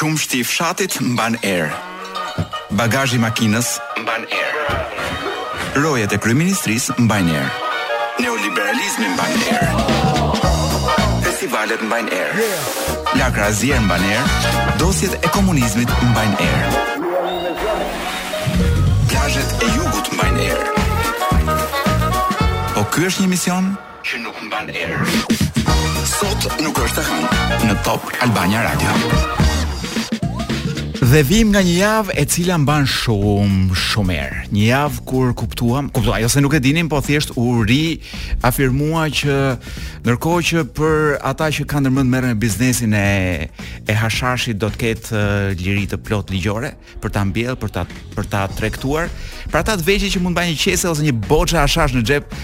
Qumështi i fshatit mban erë. Bagazhi i makinës mban erë. Rojet e kryeministrisë mbajnë erë. Neoliberalizmi mban erë. Festivalet mbajnë erë. Lakra e zier mban erë. Dosjet e komunizmit mbajnë erë. Plazhet e jugut mbajnë erë. Po ky është një mision? që nuk mban erë. Sot nuk është e hënë në Top Albania Radio. Dhe vijmë nga një javë e cila mban shumë shumë erë. Një javë kur kuptuam, kuptuam, jo se nuk e dinim, po thjesht u riafirmua që ndërkohë që për ata që kanë ndërmend të merren me biznesin e e hashashit do të ketë uh, liri të plotë ligjore. për ta mbjellë, për ta për ta tregtuar. Për ata të vegjël që mund të mbajnë një qese ose një boçë hashash në xhep,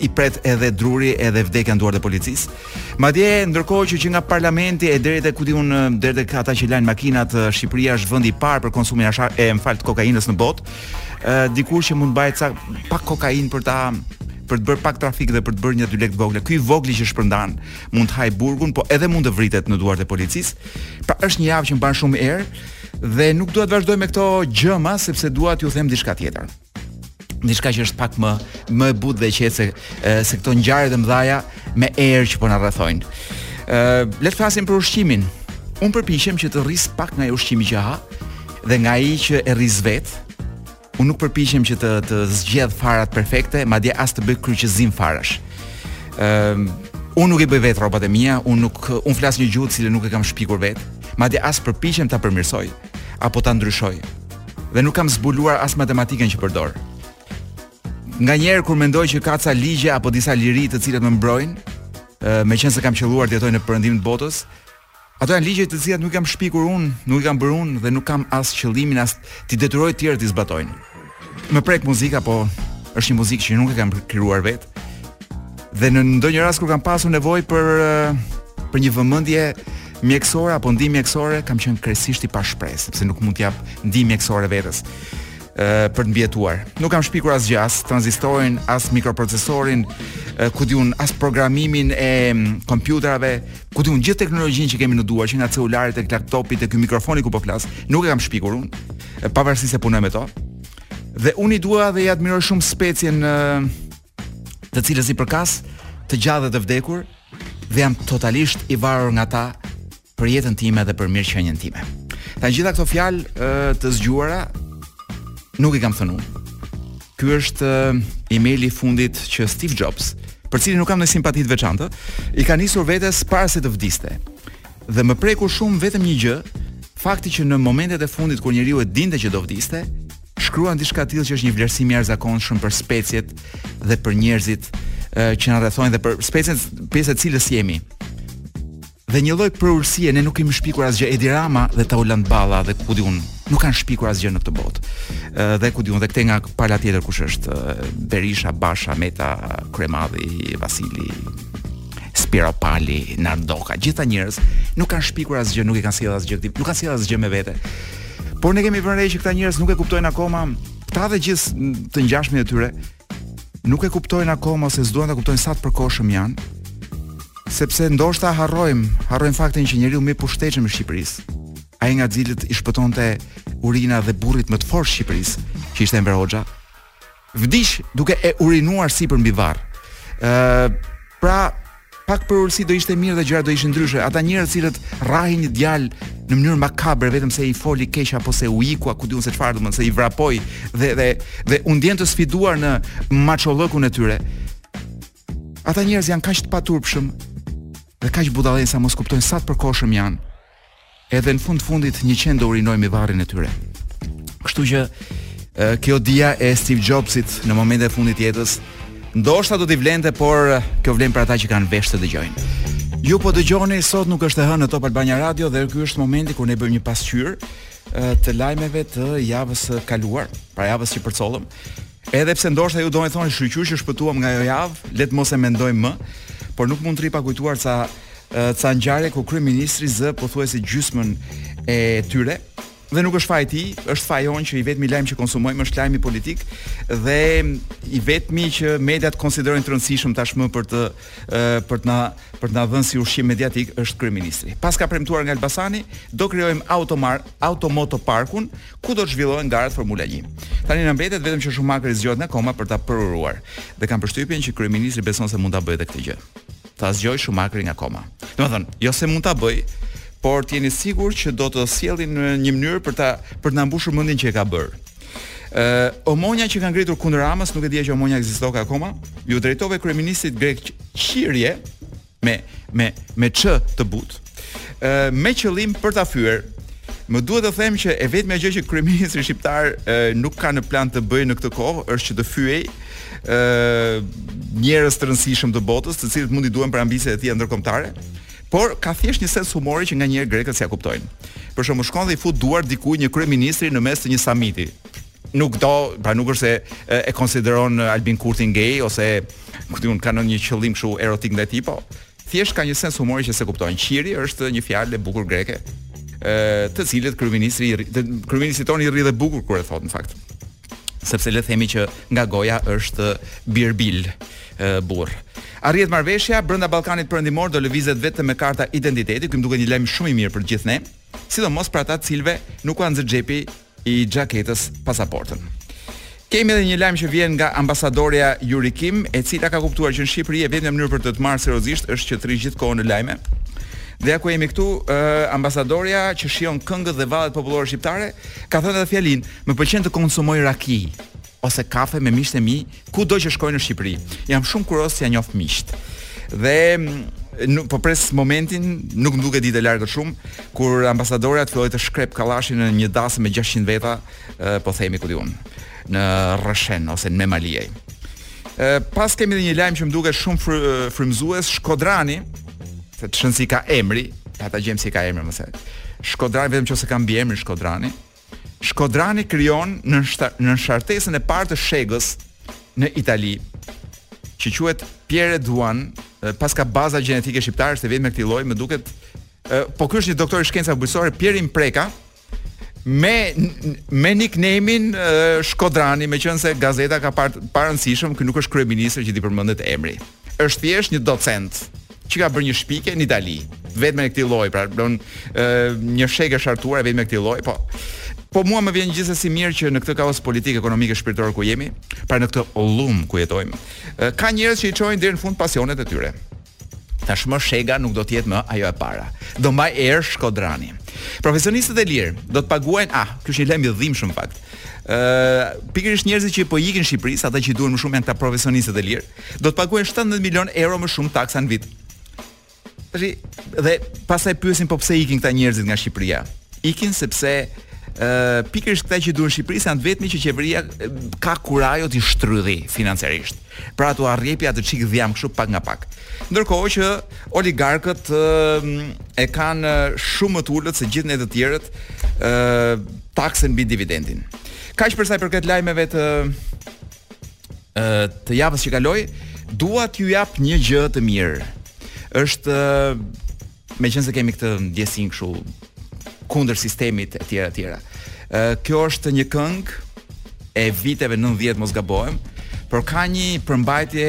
i pret edhe druri, edhe vdekja në duart e policisë. Madje ndërkohë që që nga parlamenti e deri te ku di unë deri tek ata që lajnë makinat, Shqipëria është vendi i parë për konsumin e hashash, ë më fal, të kokainës në botë. Ë dikush që mund të mbajë ca pak kokainë për ta për të bërë pak trafik dhe për të bërë një dy lekë të vogla. Ky i vogli që shpërndan mund të hajë burgun, po edhe mund të vritet në duart e policisë. Pra është një javë që mban shumë erë. Dhe nuk dua të vazhdoj me këto gjëma sepse dua t'ju them diçka tjetër. Diçka që është pak më më e butë dhe e qetë se se këto ngjarje të mëdha me erë që po na rrethojnë. Ë, le të flasim për ushqimin. Unë përpiqem që të rris pak nga ai ushqimi që ha dhe nga ai që e rris vetë, Unë nuk përpiqem që të të zgjedh farat perfekte, madje as të bëj kryqëzim farash. Ëm uh, unë nuk i bëj vetë rrobat e mia, unë nuk unë flas një gjuhë të cilën nuk e kam shpikur vetë, madje as përpiqem ta përmirësoj apo ta ndryshoj. Dhe nuk kam zbuluar as matematikën që përdor. Nganjëherë kur mendoj që ka ca ligje apo disa liri të cilat më mbrojnë, meqenëse kam qëlluar të jetoj në përëndim të botës, Ato janë ligje të cilat nuk i kam shpikur unë, nuk i kam bërë unë dhe nuk kam as qëllimin as t'i detyroj të tjerët t'i zbatojnë. Më prek muzika, po është një muzikë që nuk e kam krijuar vetë. Dhe në ndonjë rast kur kam pasur nevojë për për një vëmendje mjekësore apo ndihmë mjekësore, kam qenë krejtësisht i pashpresë, sepse nuk mund t'i jap ndihmë mjekësore vetes. për të mbijetuar. Nuk kam shpikur asgjë, as tranzistorin, as mikroprocesorin, ku di unë as programimin e kompjuterave, ku di unë gjithë teknologjinë që kemi në duar, që nga celularët tek laptopët tek ky mikrofoni ku po flas, nuk e kam shpikur unë, pavarësisht se punoj me to. Dhe unë i dua dhe i admiroj shumë specien të cilës i përkas të gjallë dhe të vdekur dhe jam totalisht i varur nga ta për jetën time dhe për mirëqenien time. Të gjitha këto fjalë të zgjuara nuk i kam thënë unë. Ky është emaili i fundit që Steve Jobs, për të cilin nuk kam ndonjë simpati të veçantë, i ka nisur vetes para se të vdiste. Dhe më preku shumë vetëm një gjë, fakti që në momentet e fundit kur njeriu e dinte që do vdiste, shkruan diçka të tillë që është një vlerësim i jashtëzakonshëm për speciet dhe për njerëzit që na rrethojnë dhe për speciet pjesë e së cilës jemi. Dhe një lloj përulësie, ne nuk kemi shpikur asgjë Edi Rama dhe Taulant Balla dhe ku di unë, nuk kanë shpikur asgjë në këtë botë. Ë dhe ku di unë, dhe këtej nga pala tjetër kush është Berisha, Basha, Meta, Kryemadhi, Vasili, Spiropali, Nard Ndoka, gjithë këta njerëz nuk kanë shpikur asgjë, nuk i kanë sjellë asgjë, nuk kanë sjellë asgjë me vete. Por ne kemi vënë re që këta njerëz nuk e kuptojnë akoma, këta dhe gjithë të ngjashmit e tyre, nuk e kuptojnë akoma ose s'duan ta kuptojnë sa të përkohshëm janë, sepse ndoshta harrojmë, harrojmë faktin që njeriu më i pushtetshëm i Shqipërisë, ai nga i cili i shpëtonte urina dhe burrit më të fortë të Shqipërisë, që ishte Enver Hoxha, vdiq duke e urinuar sipër mbi varr. Ë, pra Pak përulësi do ishte mirë dhe gjërat do ishin ndryshe. Ata njerëz të cilët rrahin një djalë në mënyrë makabre vetëm se i foli keq apo se u iku ku di unë se çfarë domethënë se i vrapoi dhe dhe dhe u ndjenë të sfiduar në maçollëkun e tyre. Ata njerëz janë kaq të paturpshëm dhe kaq budallenj sa mos kuptojnë sa të përkohshëm janë. Edhe në fund të fundit një qen do urinojë mbi varrin e tyre. Kështu që kjo dija e Steve Jobsit në momentin e fundit të jetës ndoshta do t'i vlente, por kjo vlen për ata që kanë vesh të dëgjojnë. Ju po dëgjoni sot nuk është e hënë në Top Albania Radio dhe ky është momenti kur ne bëjmë një pasqyrë të lajmeve të javës së kaluar, pra javës që përcollëm. Edhe pse ndoshta ju doni të thoni shyqyr që shpëtuam nga ajo javë, le të mos e mendojmë më, por nuk mund të rri pa kujtuar ca ca ngjarje ku kryeministri zë pothuajse gjysmën e tyre dhe nuk është faji i tij, është faji jonë që i vetmi lajm që konsumojmë është lajmi politik dhe i vetmi që mediat konsiderojnë të rëndësishëm tashmë për të për të na për të na dhënë si ushqim mediatik është kryeministri. Paska premtuar nga Elbasani, do krijojmë automar automoto parkun ku do të zhvillohen garat Formula një. Tani na mbetet vetëm që Schumacher të zgjohet nga koma për ta përuruar dhe kam përshtypjen që kryeministri beson se mund ta bëjë edhe këtë gjë. Ta zgjojë Schumacherin nga koma. Domethënë, jo se mund ta bëjë, por të jeni sigurt që do ta sjellin në një mënyrë për ta për të na mbushur mendjen që e ka bërë. Ë, uh, Omonia qenka ngritur kundër Ramës, nuk e dija që Omonia ekzistonte akoma. Iu drejtove kryeministrit grek qirie, me me me ç të butë. Ë me qëllim për ta fyer. Më duhet të them që e vetmja gjë që kryeministri shqiptar e, nuk ka në plan të bëjë në këtë kohë është që të fyejë njerëz të rëndësishëm të botës, të cilët mund t'i duhen për ambiciet e tij ndërkombëtare, por ka thjesht një sens humori që nganjëherë grekët s'ia kuptojnë. Për shembull, shkon dhe i fut duart dikujt një kryeministri në mes të një samiti. nuk do, pra nuk është se e konsideron Albin Kurtin gay ose ku di unë ka ndonjë qëllim kështu erotik ndaj tij, po thjesht ka një sens humori që s'e kuptojnë. Qiri është një fjalë e bukur greke, ë të cilët kryeministri kryeministrit tonë i rri dhe bukur kur e thotë në fakt. Sepse le të themi që nga goja është bilbil burrë. Arrihet marrëveshja brenda Ballkanit Perëndimor do lëvizet vetëm me karta identiteti, ky më duket një lajm shumë i mirë për gjithë ne, sidomos për ata të cilëve nuk u nxë xhepi i xhaketës pasaportën. Kemi edhe një lajm që vjen nga ambasadorja Yuri Kim, e cila ka kuptuar që në Shqipëri e vetmja mënyrë për të të marrë seriozisht është që të rrish gjithë kohën në lajme. Dhe ja ku jemi këtu, uh, ambasadorja që shijon këngët dhe vallet popullore shqiptare, ka thënë edhe fjalinë, më pëlqen të konsumoj raki. ose kafe me miqtë e mi, kudo që shkoj në Shqipëri. Jam shumë kurioz si i njeh miqtë. Dhe mm po pres momentin, nuk më duket ditë e largët shumë, kur ambasadorja të fillojë të shkrepë kalashin në një dasmë me 600 veta, po themi ku di unë, në Rrëshen ose në Memaliaj. Pas kemi dhe një lajm që më duket shumë fry, frymëzues, Shkodrani, s'e kanë shënu si ka emri, pa ta gjejmë si e ka emrin mase. Shkodrani, vetëm që s'e ka mbiemrin Shkodrani, Shkodrani krijon nënshartesën e parë të shegës në Itali, që quhet Pierre Duan, paska baza gjenetike shqiptare është e vetme e këtij lloji, më duket. Po ky është një doktor i shkencave bujqësore, Pjerin Preka, me me nickname-in Shkodrani, meqenëse gazeta e ka parë të parëndësishëm, ky nuk është kryeministër që t'i përmendet emri. Është thjesht një docent që ka bërë një shpikje në Itali, e vetme në këtë lloj, pra domethënë një shegë e shartuar e vetme në këtë lloj, po po mua më vjen gjithsesi mirë që në këtë kaos politik, ekonomik e shpirtëror ku jemi, pra në këtë llum ku jetojmë, ka njerëz që i çojnë deri në fund pasionet e tyre. Tashmë shega nuk do të jetë më ajo e para. Do mbajë erë shkodrani. Profesionistët e lirë do të paguajnë, ah, ky është një lajm i dhimbshëm në fakt. Ëh, uh, pikërisht njerëzit që po ikin, Shqipërisë ata që i duhen më shumë janë këta profesionistët e lirë. do të paguajnë 17 milion euro më shumë taksa në vit. Tashi dhe pastaj pyesin po pse ikin këta njerëzit nga Shqipëria. Ikin sepse ë uh, pikërisht këta që i duhen Shqipërisë janë të vetmit që qeveria ka kurajo t'i shtrydhi financiarisht. Pra t'ua rrjepi atë çik dhjam kështu pak nga pak. Ndërkohë që oligarkët uh, e kanë shumë më të ulët se gjithë ne të tjerët ë uh, taksën mbi dividendin. Kaq për sa i përket lajmeve të të javës që kaloi, dua t'ju jap një gjë të mirë. Është meqenëse kemi këtë ndjesin kështu kundër sistemit e tjera e tjera. Kjo është një këngë e viteve 90 mos gabohem, por ka një përmbajtje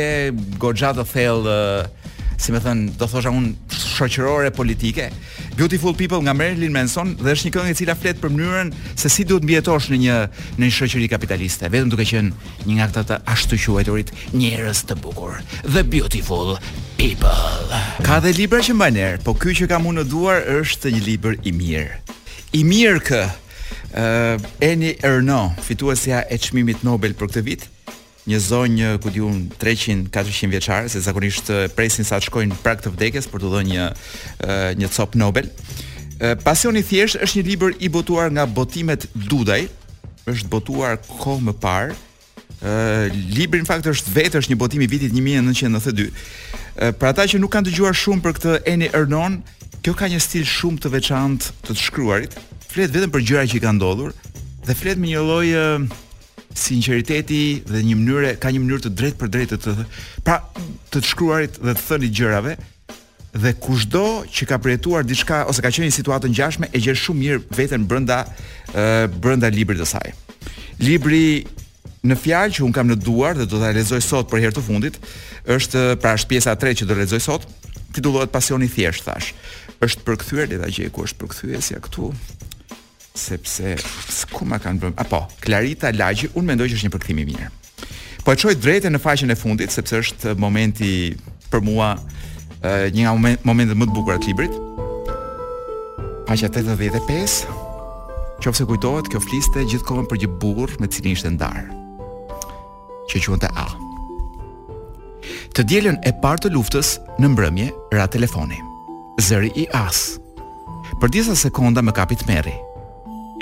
goxha të thellë, si me thënë, do thosha unë shoqërore politike, Beautiful People nga Marilyn Manson dhe është një këngë e cila flet për mënyrën se si duhet të mbijetosh në një në një shoqëri kapitaliste, vetëm duke qenë një nga këta të ashtuquajturit njerëz të bukur. The Beautiful People. Ka edhe libra që mbajnë erë, po ky që kam unë në duar është një libër i mirë. I mirë kë, uh, Eni Erno, fituesja e çmimit Nobel për këtë vit, një zonjë, ku di unë, 300, 400 vjeçare, se zakonisht presin sa të shkojnë prag të vdekjes për të dhënë një një copë Nobel. Pasioni i thjeshtë është një libër i botuar nga botimet Dudaj, është botuar kohë më parë. Ë libri në fakt është vetë është një botim i vitit 1992. Ë për ata që nuk kanë dëgjuar shumë për këtë Eni Ernon, kjo ka një stil shumë të veçantë të të shkruarit. Flet vetëm për gjëra që i kanë ndodhur dhe flet me një lloj Sinqeriteti dhe një mënyre, ka një mënyrë të drejtpërdrejtë të pra të të shkruarit dhe të thënit gjërave dhe kushdo që ka përjetuar diçka ose ka qenë në situatë të ngjashme e gjen shumë mirë veten brenda ë brenda librit të saj. Libri në fjalë që unë kam në duar dhe do ta lexoj sot për herë të fundit, është pra është pjesa e tretë që do lexoj sot, titullohet Pasioni i thjeshtë thashë. Është përkthyer le ta gjej ku është përkthyesja këtu. sepse ku ma kanë bërë. A po, Klarita Lagji, unë mendoj që është një përkthim i mirë. Po e çoj drejt e në faqen e fundit sepse është momenti për mua një nga momentet më të bukura të librit. Faqja 85. Qofse kujtohet, kjo fliste gjithkohën për një burrë me cilin ishte ndarë. që quante A. Të dielën e parë të luftës në mbrëmje ra telefoni. Zëri i A-së. Për disa sekonda më kapi tmerri.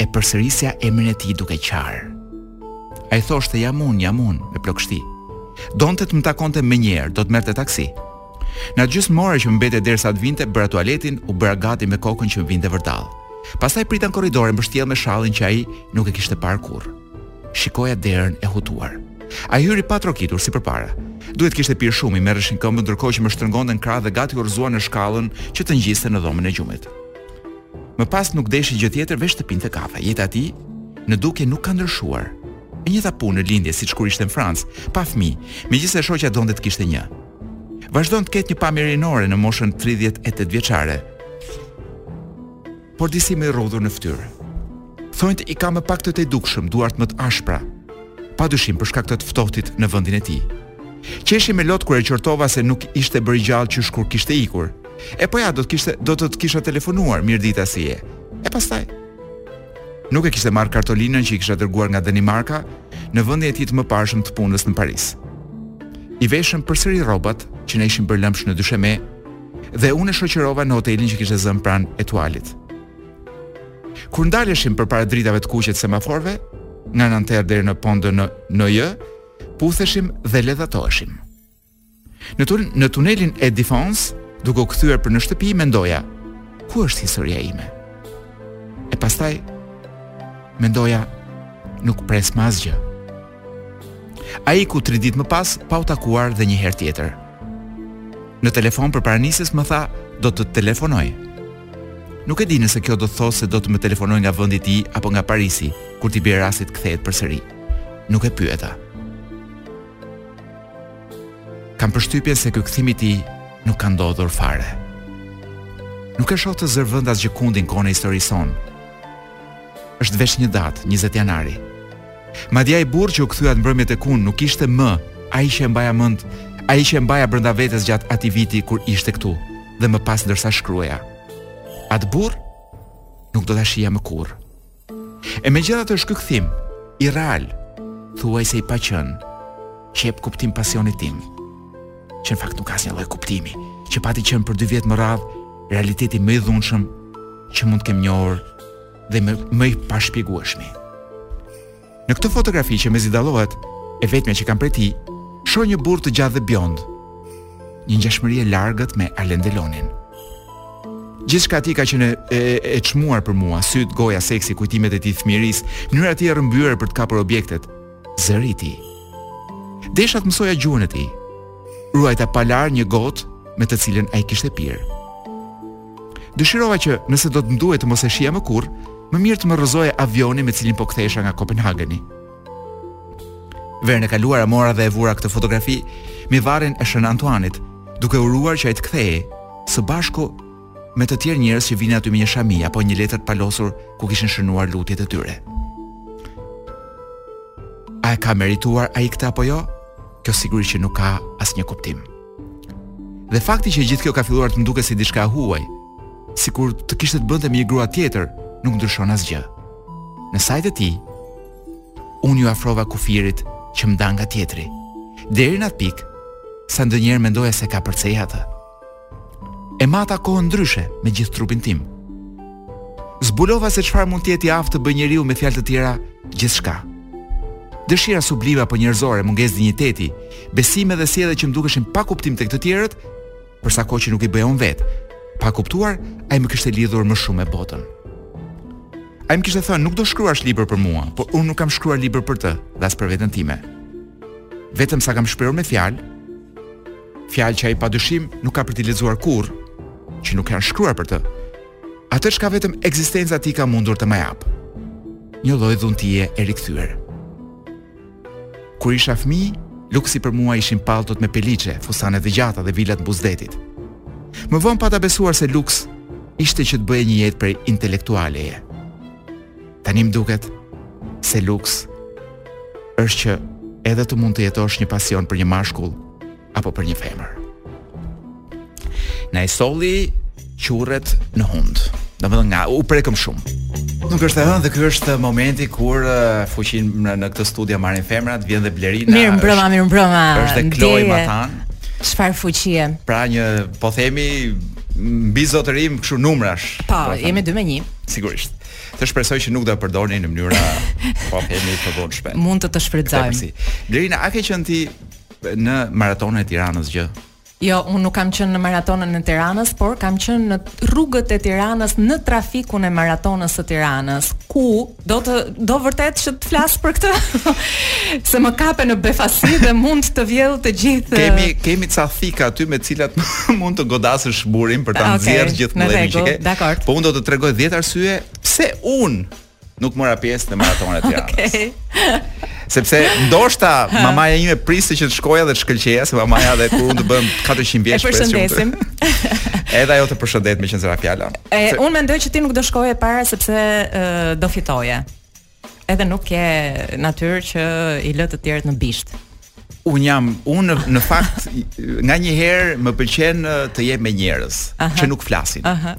E përsërisja emrin e tij duke qarë. Ai thoshte jam unë, jam unë me plogështi. Donte të më takonte menjëherë, do të merrte taksi. Në atë gjysmë ore që më mbetej derisa të vinte bëra tualetin, u bëra gati me kokën që më vinte vërdallë. Pastaj prita në korridor e mbështjellë me shallin që ai nuk e kishte parë kurrë. shikoja derën e hutuar. Ai hyri pa trokitur si përpara. Duhet të kishte pirë shumë, i merreshin këmbët ndërkohë që më shtrëngonte në krahë dhe gati u rrëzua në shkallën që të ngjiste në dhomën e gjumit. Më pas nuk deshi gjë tjetër veç të pinte kafe. Jeta e tij në dukje nuk ka ndryshuar. E njëjta punë në lindje si kur ishte në Francë, pa fëmijë, megjithëse shoqja donte të kishte një. Vazhdon të ketë një pamje rinore në moshën 38 vjeçare. por disi më i rrudhur në fytyrë. Thonjtë i ka më pak të dukshëm, duart më të ashpra, pa dyshim për shkak të të ftohtit në vendin e tij. Qeshi me lot kur e qortova se nuk ishte bërë gjallë qysh kur kishte ikur. E po ja do të kishte do të të kisha telefonuar Mirëdita si je. E pastaj nuk e kishte marrë kartolinën që i kisha dërguar nga Danimarka në vendin e tij të mëparshëm të punës në Paris. I veshëm përsëri rrobat që na ishin bërë lëmsh në dysheme, Dhe unë e shoqërova në hotelin që kishte zënë pranë Etualit. Kur ndaleshim përpara dritave të kuqe të semaforëve, nga Nanterë deri në Pon dë Nëji, putheshim dhe ledhatoheshim. Në, tun në tunelin e Defans, duke u kthyer për në shtëpi, mendoja, ku është historia ime? E pastaj, mendoja, nuk pres më asgjë. Ai iku tri ditë më pas pa u takuar dhe një herë tjetër. Në telefon përpara nisjes më tha, do të të telefonoj. Nuk e di nëse kjo do të thotë se do të më telefonojë nga vendi i tij apo nga Parisi, kur t'i bjerë rasti të kthehet përsëri. Nuk e pyeta. Kam përshtypjen se ky kthim i tij nuk ka ndodhur fare. Nuk e shoh të zërë vend asgjëkundi në kohën e historisë sonë. Është veç një datë, 20 janari. Madje ai burrë që u kthye atë mbrëmje tek unë nuk ishte më ai që e mbaja mend, ai që e mbaja brenda vetes gjatë atij viti kur ishte këtu dhe më pas ndërsa shkruaja. Atë burrë nuk do ta shihja më kurrë. E megjithatë është ky kthim, ireal, thuajse i paqenë, që i jep kuptim pasionit tim, që në fakt nuk ka asnjë lloj kuptimi, që pati qenë për dy vjet me radhë, realiteti më i dhunshëm, që mund të kem njohur, dhe më, më i pashpjegueshmi. Në këtë fotografi që mezi dallohet e vetmja që kam prej tij, shoh një burrë të gjatë dhe bjond. Një ngjashmëri e largët me Alen Delonin. Gjithçka e tij ka qenë e, e çmuar për mua, sytë, goja, seksi, kujtimet e tij të fëmijërisë, mënyra e tij e rrëmbyer për të kapur objektet, zëri i tij. Desha të mësoja gjuhën e tij. Ruajta pa larë një gotë me të cilën ai kishte pirë. Dëshirova që, nëse do të më duhej të mos e shihja më kurrë, më mirë të më rrëzohej avioni me të cilin po kthehesha nga Kopenhageni. Verën e kaluar e mora dhe e vura këtë fotografi mbi varrin e Shën Antuanit, duke uruar që ai të kthehej së bashku me të tjerë njerëz që vinin aty me një shami apo një letër të palosur ku kishin shënuar lutjet e tyre. A e ka merituar ai këtë apo jo? Kjo sigurisht që nuk ka asnjë kuptim. Dhe fakti që gjithë kjo ka filluar të më duket si diçka e huaj, sikur të kishte të bënte me një grua tjetër, nuk ndryshon asgjë. Në sajë të tij, unë iu afrova kufirit që më ndan nga tjetri. Deri në atë pikë, sa ndonjëherë mendoja se e kapërceja atë. E mata kohën ndryshe me gjithë trupin tim. Zbulova se çfarë mund të jetë i aftë të bëjë njeriu me fjalë të tjera gjithçka. Dëshira sublime apo njerëzore, mungesë dinjiteti, besime dhe sjellje që më dukeshin pa kuptim tek të tjerët, për sa kohë që nuk i bëja unë vetë. Pa kuptuar, ai më kishte lidhur më shumë me botën. Ai më kishte thënë, nuk do shkruash libër për mua, por unë nuk kam shkruar libër për të, dhe as për veten time. Vetëm sa kam shprehur me fjalë, fjalë që ai padyshim nuk ka për t'i lexuar kurrë, që nuk janë shkruar për të, Atë çka vetëm ekzistenca e tij ka mundur të ma japë. Një lloj dhuntie e rikthyer. Kur isha fëmijë, luksi për mua ishin palltot me peliçe, fustanet e gjata dhe vilat buzë detit. Më vonë pata besuar se luks ishte që të bëje një jetë prej intelektualeje. Tani më duket se luks është që edhe të mund të jetosh një pasion për një mashkull apo për një femër. Na i solli qurret në hundë. Do të thotë që u prekëm shumë. Nuk, është e hënë dhe ky është momenti kur uh, fuqinë në, në këtë studio marrin femrat, vjen dhe Blerina. Mirëmbrëma, mirëmbrëma. Është dhe Kloj Matan. Çfarë fuqie? Pra një, po themi mbizotërim kështu numrash. Po, jemi 2 me 1. Sigurisht. Shpresoj që nuk do e përdorni në mënyra po themi të vonë shpejt. Mund të të shfrytëzojmë. Blerina, a ke qenë ti Në maratonën e Tiranës gjë? Jo, unë nuk kam qenë në maratonën e Tiranës, por kam qenë në rrugët e Tiranës në trafikun e maratonës së Tiranës, ku do të do vërtet që të flas për këtë se më kape në befasi dhe mund të vjell të gjithë. Kemi kemi ca thika aty me të cilat mund të godasësh burrin për ta nxjerrë okay, gjithë mllefin që ke. Po unë do të tregoj 10 arsye pse unë nuk mora pjesë në maratonën e Tiranës. Okej. Okay. Sepse ndoshta mamaja ime priste që të shkoja dhe të shkëlqeja se mamaja dhe kur unë të bëhem 400 vjeç pret shumë. E përshëndesim. Edhe ajo të përshëndet meqenëse ra fjala. E se... unë mendoj që ti nuk do shkoje para sepse uh, do fitoje. Edhe nuk je natyrë që i lë të tjerët në bisht. Un jam, un në fakt nganjëherë më pëlqen të jem me njerëz që nuk flasin. Aha.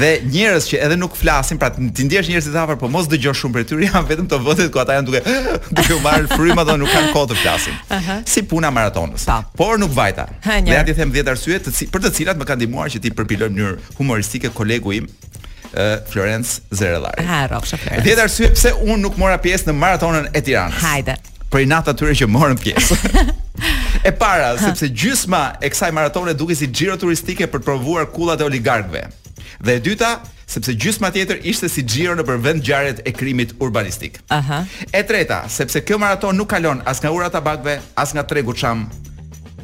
dhe njerëz që edhe nuk flasin, pra t'i ndjesh njerëzit afër, po mos dëgjosh shumë për tyre, janë vetëm te vendet ku ata janë duke duke u marrë fryma dhe nuk kanë kohë të flasin. Aha. Si puna maratonës. Pa. Por nuk vajta. Ha, dhe ja t'i them 10 arsyet për të cilat më kanë ndihmuar që t'i përpiloj në mënyrë humoristike kolegu im Florenc Zerellari. Ha, rrofsh. 10 arsye pse un nuk mora pjesë në maratonën e Tiranës. Hajde. për inat atyre që morën pjesë. e para, sepse gjysma e kësaj maratone dukej si xhiro turistike për të provuar kullat e oligarkëve. Dhe e dyta, sepse gjysma tjetër ishte si xhiro nëpër vendngjarjet e krimit urbanistik. Aha. E treta, sepse kjo maratonë nuk kalon as nga Ura e Tabakëve, as nga Tregu Çam,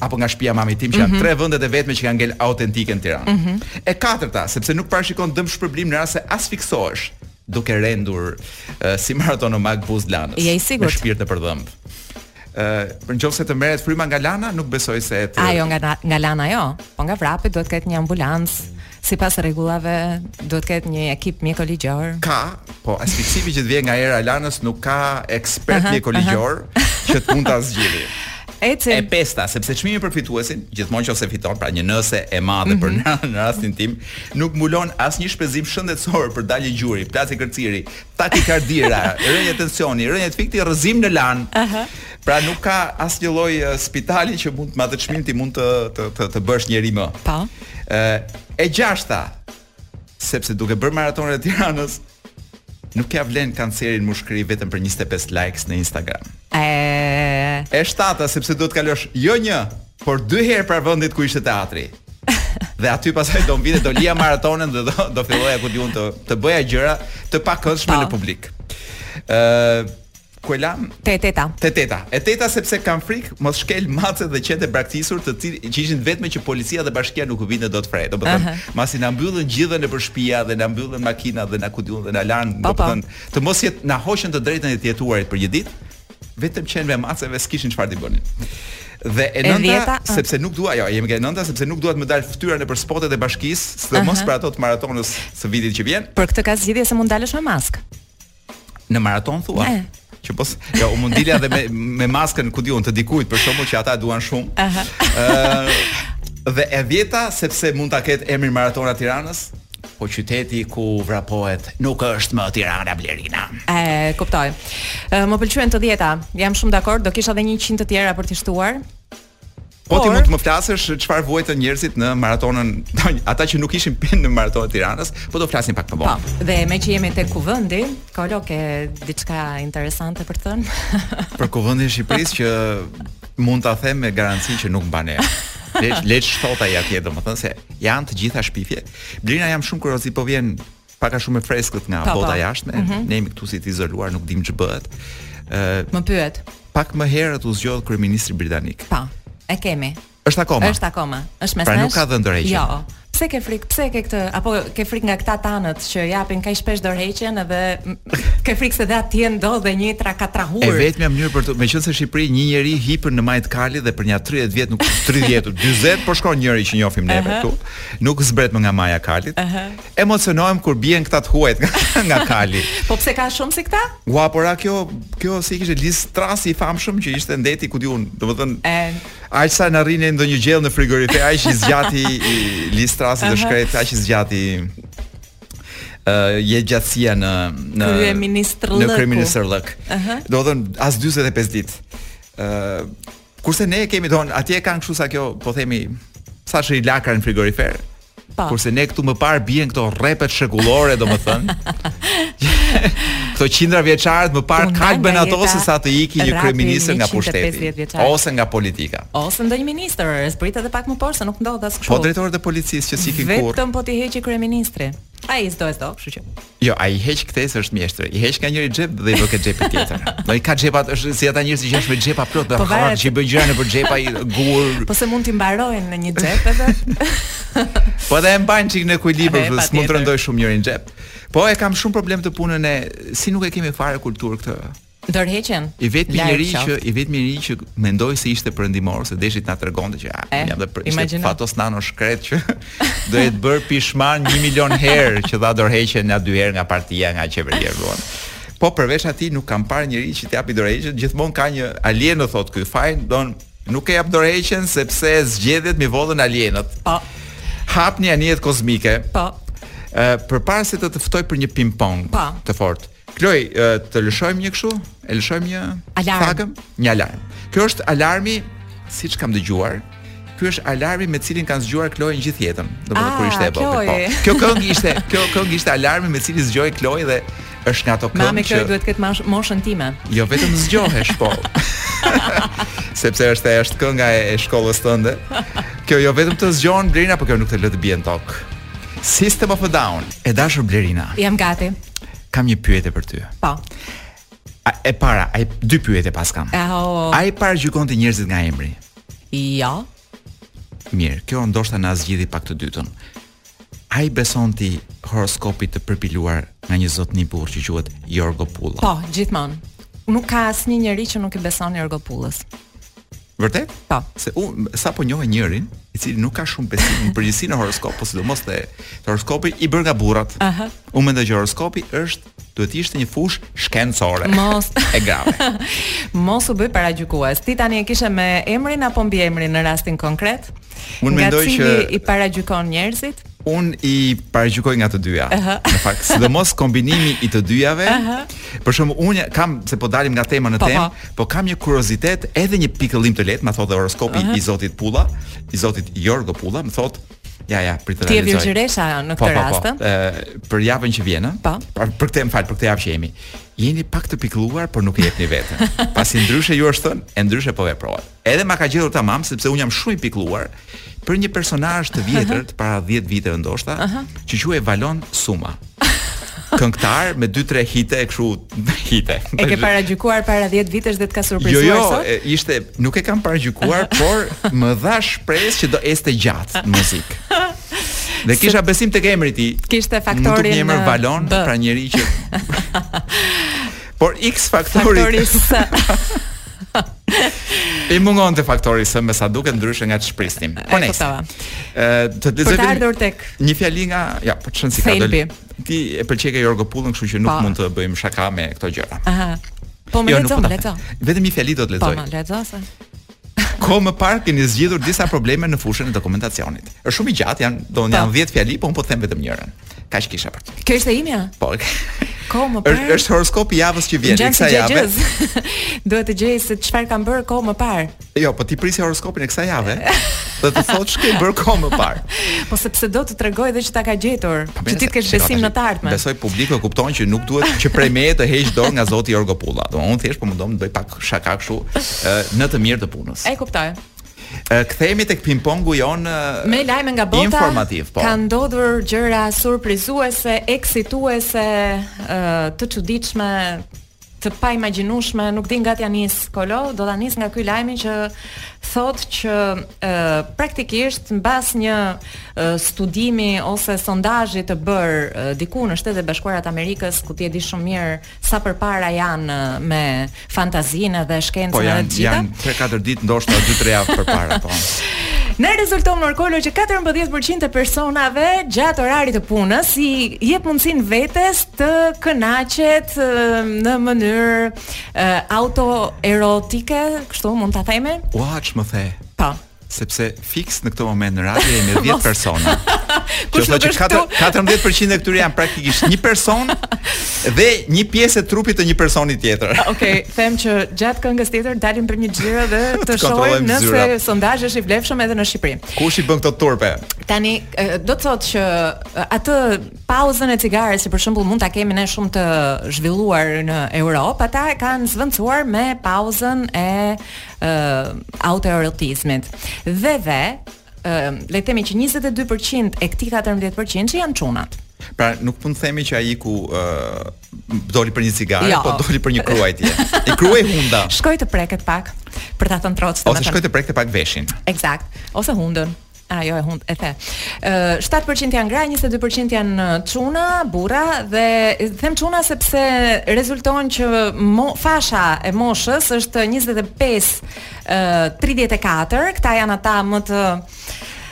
apo nga shpia e mamit tim që janë mm -hmm. tre vendet e vetme që kanë ngelë autentike në Tiranë. Mm -hmm. E katërta, sepse nuk parashikon dëmshpërblim në rast se asfiksohesh duke rendur uh, si maratonomak buzë Lanës. Je i sigurt. Me shpirt të përdhëmb. Ë, uh, nëse të merret fryma nga Lana, nuk besoj se të Ajo nga nga Lana jo, po nga vrapi duhet të ketë një ambulancë. Sipas rregullave duhet të ketë një ekip mjekoligjor. Ka, po asfiksimi që të vjen nga era e Lanës nuk ka ekspert mjekoligjor që të mund ta zgjidhë. Ecim. E pesta, sepse çmimi për fituesin, gjithmonë nëse fiton, pra një nëse e madhe mm -hmm. për mhm. në rastin tim, nuk mbulon asnjë shpenzim shëndetësor për dalje gjuri, plasje kërciri, takikardia, rënie tensioni, rënie të fikti, rrëzim në Lanë. Uh -huh. Pra nuk ka asnjë lloj spitali që mund me atë çmim ti mund të të të, të bësh njeri më. Po. Ë e gjashta, Sepse duke bërë maratonën e Tiranës, nuk ia vlen kanceri në mushkëri vetëm për 25 likes në Instagram. E e shtata sepse duhet të kalosh jo një, por dy herë para vendit ku ishte teatri. Dhe aty pastaj do mbetja, do lija maratonën dhe do do filloja ku di unë të të bëja gjëra të pakëndshme në po. publik. Ë Ku e lamë? Te e teta. Te teta. E teta sepse kam frikë mos shkel mace dhe qenë të braktisur, të cilët ishin të vetmit që policia dhe bashkia nuk u vinin dot fre. Domethënë, uh -huh. masi na mbyllën gjithë nëpër shtëpia dhe na mbyllën makina dhe na ku di unë dhe na lanë, po, po. domethënë, të mos jet na hoqën të drejtën e të jetuarit për një ditë, vetëm qenve e maceve s'kishin çfarë t'u bënin. Dhe e nënta ah. sepse nuk dua, jo, jemi ke nënta sepse nuk dua të më dal fytyra nëpër spotet e bashkisë, sidomos uh -huh. për ato të maratonës së vitit që vjen. Për këtë ka zgjidhje se mund dalësh me maskë. Në maratonë thua? Ne. Që pos, ja, mund dilja dhe me me maskën ku di unë të dikujt për shembull që ata e duan shumë. Aha. Ëh. dhe e dhjeta sepse mund ta ketë emrin Maratona e Tiranës, po qyteti ku vrapohet nuk është më Tirana Blerina. E kuptoj. Më pëlqyen të dhjeta. Jam shumë dakord, do kisha edhe 100 të tjera për t'i shtuar. Po ti mund të më flasësh çfarë vuajtën njerëzit në maratonën, ata që nuk ishin pen në maratonën e Tiranës, po do flasim pak më vonë. Po, dhe me që jemi tek kuvendi, Kolo ke diçka interesante për të thënë? për kuvendin e Shqipërisë që mund ta them me garanci që nuk mban erë. Le le ç'thotë ai atje domethënë se janë të gjitha shpifje. Blina jam shumë kurioz po vjen pak a shumë e freskët nga, po, po, po. bota e jashtme, mm -hmm. ne jemi këtu si të izoluar, nuk dimë ç'bëhet. Ë Më pyet. Pak më herët u zgjodh kryeministri britanik. Po. E kemi. Është akoma. Është akoma. Është mes nesh. Pra nuk ka dhënë dorëheqje. Jo. Pse ke frikë? Pse ke këtë? Apo ke frikë nga këta tanët që japin kaq shpesh dorëheqjen edhe ke frikë se dhe atje ndodh dhe një tra katrahurë. E vetmja mënyrë për të, meqenëse në Shqipëri një njeri hipën në majtë kali dhe për një 30 vjet nuk 30, 40 po shkon njëri që njohim ne këtu. Nuk zbret më nga maja e kalit. Emocionohem kur bien këta të huajtë nga, nga kali. po pse ka shumë si këta? Ua, po ja kjo kjo si e kishte Liz Trasi e famshme që ishte ndenji ku di unë, domethënë aq sa na rri ndonjë gjellë në frigorifer, aq i zgjati Liz Trasit uh -huh. të shkretë, aq i zgjati uh, jetëgjatësia në në kryeministërllëk. Në kryeministërllëk. Uh -huh. Domethënë as 45 ditë. Ëh, uh, Kurse ne e kemi don, atje e kanë kështu sa kjo, po themi, sa rri lakra në frigorifer. Po. Kurse ne këtu më parë bien këto rrapet shekullore, domethënë. këto qindravjeçarët më parë kalben ato sesa të iki një kryeministër nga pushteti ose nga politika. Ose ndonjë ministër, e zbrit edhe pak më poshtë, nuk ndodh as kështu. Po drejtorët e policisë që s'ikin kurrë. Vetëm po t'i heqi kryeministri. Ai s'do e s'do, kështu që. Jo, ai i heq, te kjo është mjeshtër. I heq nga njëri xhep dhe i vë te xhepi tjetër. Do i ka xhepat është si ata njerëz që janë me xhepa plot, po varet që bëj gjëra nëpër xhepa i gur. Po s'mund t'i mbajë në një xhep edhe. po edhe e mbajnë çik në ekuilibër, po s'mund të rëndoj shumë njërin xhep. Po e kam shumë problem të punën se si nuk e kemi fare kulturë këtë. Dorëheqjen. I vetmi njeri që i vetmi njeri që mendoi se ishte perëndimor, se deshte të tregonte që ah, eh, jam dhe për ishte Fatos Nano i shkretë që do jetë bërë pishman 1 milion herë që dha dorëheqjen nja dy herë nga partia, nga qeveria e vuan. Po përveç atij nuk kam parë njeri që të japi dorëheqjen, gjithmonë ka një alien në thotë ky fajin, don nuk e jap dorëheqjen sepse zgjedhjet m'i vodhën alienët. Po. Hapni anijet kozmike. Po. Ë përpara se të të ftoj për një ping pong po. të fortë. Kloi, të lëshojmë një kështu? E lëshojmë një alarm. Fagëm? Një alarm. Kjo është alarmi, siç kam dëgjuar, ky është alarmi me të cilin kanë zgjuar Kloin gjithë jetën, domethënë kur ah, ishte e vogël. Po. Kjo këngë ishte, kjo këngë ishte alarmi me të cilin zgjohej Kloi dhe është nga ato këngë. Mami i Kloit duhet të ketë moshën time. Jo vetëm zgjohesh, po. Sepse është ajo është kënga e, e shkollës tënde. Kjo jo vetëm të zgjon Blerina, por kjo nuk të lë të biesh në tokë. System of a Down, e dashur Blerina. Jam gati. Kam një pyetje për ty. Po. A, e para, a, dy pyetje paskam. Oh. A i paragjykon ti njerëzit nga emri. Jo. Mirë, kjo ndoshta na zgjidhi pak të dytën. A i beson ti horoskopit të përpiluar nga një zotni burrë që quhet Jorgo Pulla. Po, gjithmonë. Nuk ka asnjë njeri që nuk i beson Jorgo Pullës. Vërtet? Po. Se un sapo njoha njërin, i cili nuk ka shumë besim në përgjithësi në horoskop, po sidomos te horoskopi i bërë nga burrat. Aha. Unë mendoj që horoskopi është duhet të ishte një fushë shkencore. Mos e grave. Mos u bëj paragjykues. Ti tani e kishe me emrin apo mbiemrin në rastin konkret? Unë mendoj që nga cili i paragjykon njerëzit? Un i paragjykoj nga të dyja. Uh -huh. Në fakt, sidomos kombinimi i të dyjave. Uh -huh. Për shembull, un kam se po dalim nga tema në po, temë, po. po kam një kuriozitet edhe një pikëllim të lehtë, më thotë horoskopi uh -huh. i Zotit Pulla, i Zotit Jorgo Pulla, më thotë Ja, ja, prit ta lexoj. Ti je virgjëresha në po, këtë po, po, rast. Po, për javën që vjen, po. Pra, për këtë më fal, për këtë javë që jemi. Jeni pak të pikëlluar, por nuk e jepni veten. Pasi ndryshe ju është thënë, e ndryshe po veprohet. Edhe ma ka gjetur tamam sepse un jam shumë i pikëlluar për një personazh të vjetër të para 10 viteve ndoshta, që quhej Valon Suma. Këngëtar me 2-3 hite kështu hite. E ke paragjykuar para 10 vitesh dhe të ka surprizuar jo, jo, sot? Jo, jo, ishte nuk e kam paragjykuar, por më dha shpresë që do ecte gjatë në muzikë. Dhe kisha besim tek emri i tij. Kishte faktorin. Një emër Valon, pra njëri që Por X faktori. Faktori. I mungon ai faktori se me sa duket ndryshe nga ç'prisnim. Po ne. Ë të të zëvim. Për tek. Një fjali nga, ja, po shoh si ka dalë. Ti e pëlqeke Jorgo Pullën, kështu që nuk pa. Po. mund të bëjmë shaka me këto gjëra. Aha. Po më jo, lexo, më lexo. Vetëm një fjali do të lexoj. Po, më lexo se. Kohë më parë keni zgjidhur disa probleme në fushën e dokumentacionit. Është shumë i gjatë, janë do janë 10 po. fjali, po un po them vetëm njërën. Kaq kisha për ty. Kjo ishte imja? Po. Kohë më parë. Është është horoskopi i javës që vjen, i kësaj jave. Duhet të gjej se çfarë kam bërë kohë më parë. Jo, po ti prisje horoskopin e kësaj jave. Dhe të thotë ç'ke bërë kohë më parë. Po sepse do të tregoj edhe që ta ka gjetur, po, që ti të kesh besim në të ardhmen. Besoj publiku e kupton që nuk duhet që prej meje të heq dorë nga zoti Jorgo Pulla. Jo unë thjesht po mundohem të bëj pak shaka kështu në të mirë të punës. E kuptoj. Kthehemi tek ping-pongu jonë me lajme nga bota. Informativ, po. Kanë ndodhur gjëra surprizuese, eksituese, të çuditshme, të paimagjinueshme, nuk di nga t'ja nis Kolo, do ta nis nga ky lajmi që thotë që e, praktikisht mbas një e, studimi ose sondazhi të bërë diku në Shtetet e Bashkuara të Amerikës, ku ti e di shumë mirë sa përpara janë me fantazinë dhe shkencën po, janë, e gjitha. Po janë 3-4 ditë ndoshta 2-3 javë përpara po. Na rezulton mor Kolo që 14% e personave gjatë orarit të punës i jep mundësinë vetes të kënaqet në mënyrë uh, autoerotike, kështu mund ta themi? Ua, ç'më the? Po. sepse fiks në këtë moment në radio jemi 10 persona. Që do të thotë 14% e këtyre janë praktikisht një person dhe një pjesë e trupit të një personi tjetër. Okej, okay, them që gjatë këngës tjetër dalim për një xhiro dhe të shohim nëse sondazhi është i vlefshëm edhe në Shqipëri. Kush i bën këto turpe? Tani do të thotë që atë pauzën e cigares si për shembull mund ta kemi ne shumë të zhvilluar në Europë, ata e kanë zvendosur me pauzën e uh, autoerotizmit. Dhe dhe, uh, lajthemi që 22% e këtij 14% që janë çunat. Pra nuk mund të themi që ai ku uh, doli për një cigare, jo. po doli për një kruajtje. I kruaj hunda. Shkoi të preket pak për ta thënë troç. Ose shkoi të prekte pak veshin. Eksakt. Ose hundën. A jo hundën e the. Ë 7% janë gra, 22% janë çuna, burra dhe them çuna sepse rezulton që mo, fasha e moshës është 25 ë 34, këta janë ata më të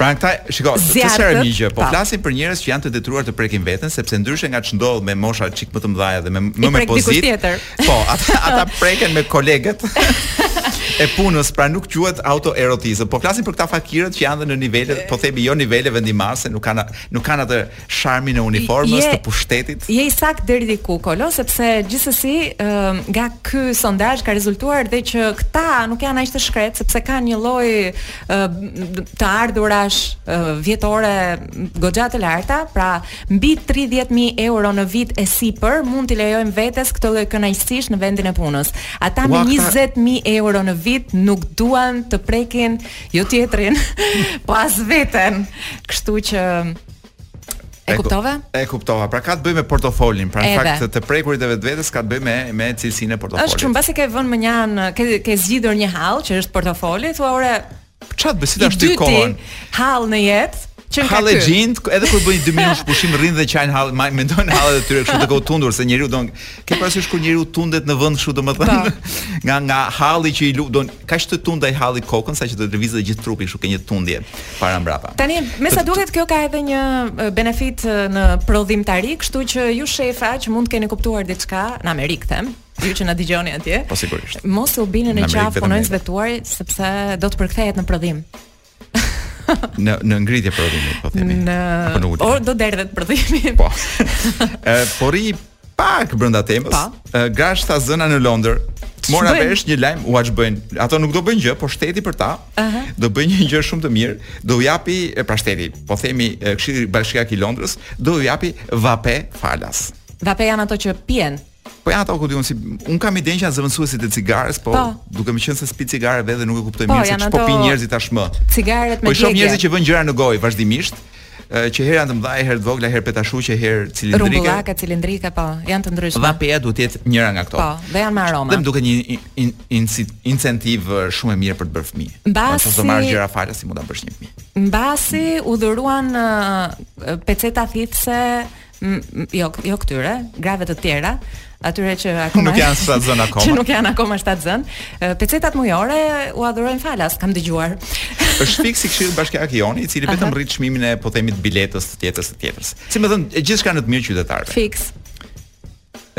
Pra këta, shiko, të them një gjë, po flasim për njerëz që janë të detyruar të prekin veten, sepse ndryshe nga ç'ndodh me mosha çik më të mëdha dhe me më me pozitë. Po, ata, ata preken me kolegët e punës, pra nuk quhet autoerotizëm. Po flasim për këta fakirët që janë dhe në nivele, po themi jo nivele vendimmarrëse, nuk kanë nuk kanë atë sharmin e uniformës je, të pushtetit. Je i saktë deri diku, Kolo, sepse gjithsesi nga ky sondazh ka rezultuar dhe që këta nuk janë aq të shkretë sepse kanë një lloj të ardhurash vjetore goxha të larta, pra Mbi tridhjetë mijë euro në vit e sipër mund t'i lejojnë vetes këtë lloj kënaqësish në vendin e punës. Ata me njëzet mijë euro në vit nuk duan të prekin jo tjetrin, po as veten. Kështu që E kuptove? E kuptova. Pra ka të bëjë me portofolin, pra në fakt të, të prekurit e vetvetes ka të bëjë me me cilësinë e portofolit. Është që mbasi ke vënë më një anë, ke ke zgjidhur një hall që është portofoli, thua ore, Ça të bëj si ta shtyj kohën. Hall në jetë. Qen ka ty. Gjind, edhe kur bëjnë 2 minutë pushim rrinë dhe qajnë hall, më mendojnë hallet e tyre kështu të kokëtundur se njeriu don. Ke parasysh kur njeriu tundet në vend kështu domethënë po. nga nga halli që i lu tund kaq ta tund ai halli kokën saqë do të lëvizë dhe gjithë trupi kështu ke një tundje para mbrapa. Tani, me sa duket kjo ka edhe një benefit në prodhimtari, kështu që ju shefa që mund të keni kuptuar diçka në Amerikë them, ju që na dëgjoni atje. Po sigurisht. Mos u bini në qafë punonjësve tuaj sepse do të përkthehet në prodhim. në në ngritje prodhimi, po themi. Në apo në ulje. Or do derdhet prodhimi. Po. Ë po rri pak brenda temës. Po. Gratë shtatzëna në Londër. Mora vesh një lajm, ua ç'bëjnë. Ato nuk do bëjnë gjë, po shteti për ta. Uh -huh. Do bëjë një gjë shumë të mirë, do u japi pra shteti, po themi Këshilli Bashkiak i Londrës, do u japi vape falas. Vape janë ato që pihen. Po ja ato ku di unë, se unë kam idenë që janë zëvendësuesit e cigares, po, po. duke meqenëse s'pi cigare vetë dhe nuk e kuptoj po, mirë se ç'po pin njerëzit tashmë. Cigaret me djegje. Po shoh njerëzit që vënë gjëra në gojë vazhdimisht, që herë janë të mëdha, herë të vogla, herë petashuqe, herë cilindrike. Rumbullaka, cilindrike, po, janë të ndryshme. Vape-ja duhet të jetë njëra nga këto. Po, dhe janë me aroma. Dhe më duket një in, in, in, incentiv shumë e mirë për të bërë fëmijë. Mbasi do marrë gjëra falas si mund ta bësh një fëmijë. Mbasi u dhuruan uh, peceta thithëse Mm, jo, jo këtyre, grave të tjera, atyre që akoma nuk janë shtatzënë akoma. Që nuk janë akoma shtatzënë. Pecetat mujore ua dhurojnë falas, kam dëgjuar. Është fiks si këshilli bashkiak joni, i cili vetëm rrit çmimin e po themi të biletës të tjetrës të tjetrës. Si me thënë, gjithçka në të mirë të qytetarëve. Fiks.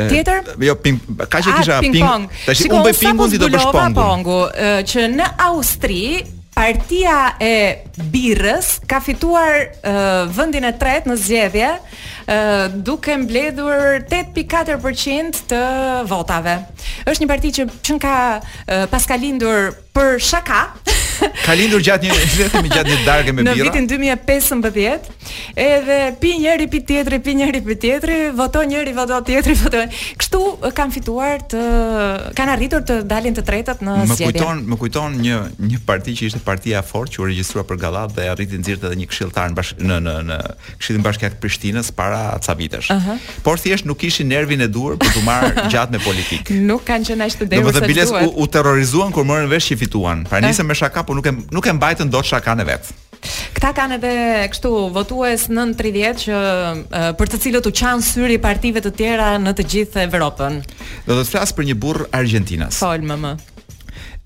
Tjetër? Jo, ping, kaq e, kisha ping. pong. Tash unë bëj pingun ti do bësh pongun. Pongu, që në Austri partia e birrës ka fituar uh, vendin e tretë në zgjedhje uh, duke mbledhur 8.4% të votave. Është një parti që që ka uh, paska lindur për shaka. Ka lindur gjatë një gjatë një darke me birra. Në vitin 2015, edhe pi njëri pi tjetri, pi njëri pi tjetri, voto njëri, voto tjetri, voto. Kështu kanë fituar të kanë arritur të dalin të tretët në zgjedhje. Më kujton, më kujton një një parti që ishte partia e fortë që u regjistrua për gallatë dhe arriti nxirrte edhe një këshilltar në në në Këshillin Bashkiak të Prishtinës para ca vitesh. Uh -huh. Por thjesht nuk kishin nervin e duhur për t'u marrë gjatë me politikë. Nuk kanë qenë as të dehur sa duhet. Domethënë biles u, u terrorizuan kur morën vesh që fituan. Pra nisën me shaka, por nuk e nuk e mbajtën dot shakanë e vet. Këta kanë edhe kështu votues 930 që për të cilët u qan syri partive të tjera në të gjithë Evropën. Do të flas për një burrë argjentinas. Fol më më.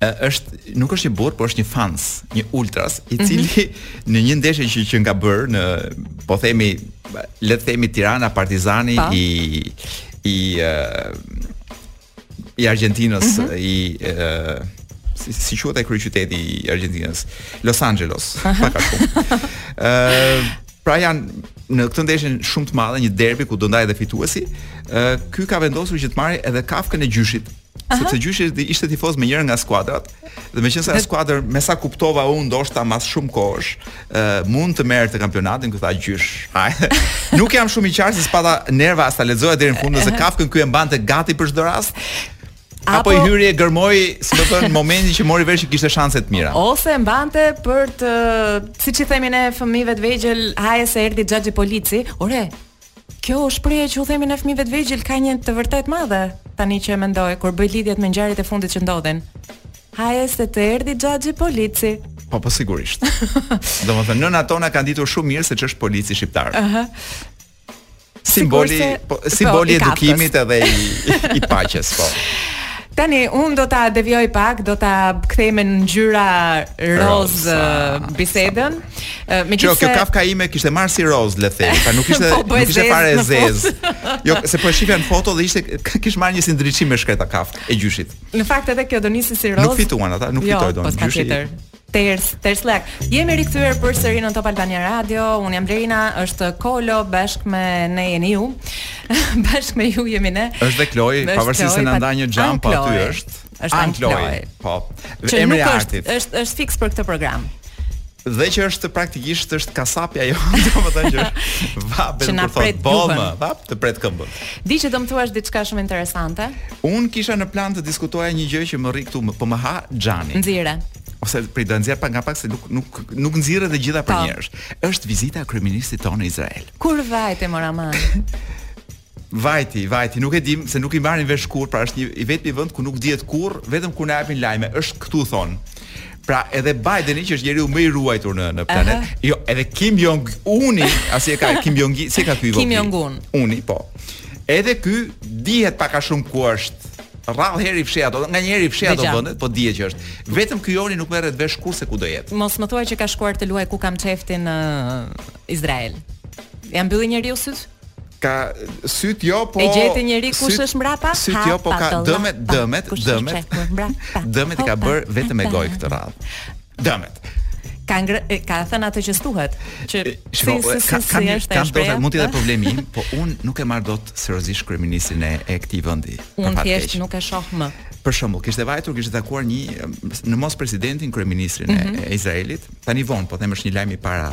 është nuk është një burrë, por është një fans, një ultras, i mhm. cili mm -hmm. në një ndeshje që që nga bën po themi le të themi Tirana Partizani pa. i i uh, i Argjentinës mm -hmm. i uh, si, si quhet ai kryeqyteti i Argjentinës, Los Angeles, pak a shumë. Ëh, pra janë në këtë ndeshje shumë të madhe, një derbi ku do ndahej edhe fituesi. Ëh, ky ka vendosur që të marrë edhe kafkën e gjyshit Aha. Sepse gjyshi ishte tifoz me njërën nga skuadrat dhe meqenëse ajo skuadër me sa kuptova unë ndoshta mas shumë kohësh ë mund të merrte kampionatin ky tha gjysh. Hajde. Nuk jam shumë i qartë se s'pata nerva as ta lexoja deri në fund se kafkën ky e mbante gati për çdo rast. Apo, apo i hyri e gërmoi, si me thënë, momentin që mori vesh që kishte shanse të mira. Ose e mbante për të, siç i themi ne fëmijëve të vegjël, haje se erdhi xhaxhi polici. Ore, Kjo është shprehje që u themi ne fëmijëve të vegjël ka një të vërtetë të madhe, tani që e mendoj, kur bëj lidhjet me ngjarjet e fundit që ndodhin. Haje se të erdhi xhaxhi polici. Po po sigurisht. Domethënë nënat tona e kanë ditur shumë mirë se ç'është polici shqiptar. Aha. Uh -huh. Simboli, se, po, po simboli i edukimit edhe i i paqes, po. Tani un do ta devijoj pak, do ta kthej me ngjyra roz bisedën. Ë megjithëse Kjo kjo kafka ime kishte marrë si roz, le të them, pra nuk ishte po, nuk ishte fare e zezë. jo, se po e shihja në foto dhe ishte kish marrë një si ndriçim e shkreta kafkë e gjyshit. Në fakt edhe kjo do nisi si roz. Nuk fituan ata, nuk jo, fitoi don. Po gjyshi. Ters, ters lek. Jemi rikthyer përsëri në Top Albania Radio. Unë jam Blerina, është Kolo bashkë me ne jeni ju. bashkë me ju jemi ne. Është dhe Kloi, pavarësisht se na ndan një xham aty është. Është and Kloi. Po. Që emri i është, është është fiks për këtë program. Dhe që është praktikisht është kasapja jonë, domethënë që është vap të thotë bom, vap të pret këmbën. Di që do më thuash diçka shumë interesante. Un kisha në plan të diskutoja një gjë që më rri këtu, po më ha xhanin. Nxirre. Ose prit ta nxjerr pak nga pak se nuk nuk nuk nxirret e gjitha për po. njëherësh. Është vizita e kryeministrit tonë në Izrael. Kur vajte mor aman? Vajti, vajti, nuk e dim se nuk e marrim vesh kurrë, pra është një i vetmi vend ku nuk dihet kurrë, vetëm kur na japin lajme, është këtu thon. Pra edhe Bideni që është njeriu më i ruajtur në në planet, Aha. jo, edhe Kim Jong Uni, as e ka Kim Jong Un, si ka ky i Kim Jong Un. Uni, po. Edhe ky dihet pak a shumë ku është. Rrallë herë i fshin ato, nganjëherë i fshin ato vendet, po dihet që është. Vetëm ky i joni nuk merret vesh kurrë se ku do jetë. Mos më thuaj që ka shkuar të luaj kukamçeftin në Izrael. Ja mbylli njeriu syt? ka sytë jo po e gjeti njëri kush është mbrapa sytë jo po ka dëmet dëmet dëmet dëmet i ka bër vetëm me gojë këtë radhë dëmet ka ngre, ka thën atë që s'duhet që si si si si është ka dorë mund të jetë problemi im po un nuk e marr dot seriozisht kryeministrin e e këtij vendi un thjesht nuk e shoh më për shembull kishte vajtur kishte takuar një në mos presidentin kryeministrin mm -hmm. e mhm. Izraelit tani von po them është një lajm i para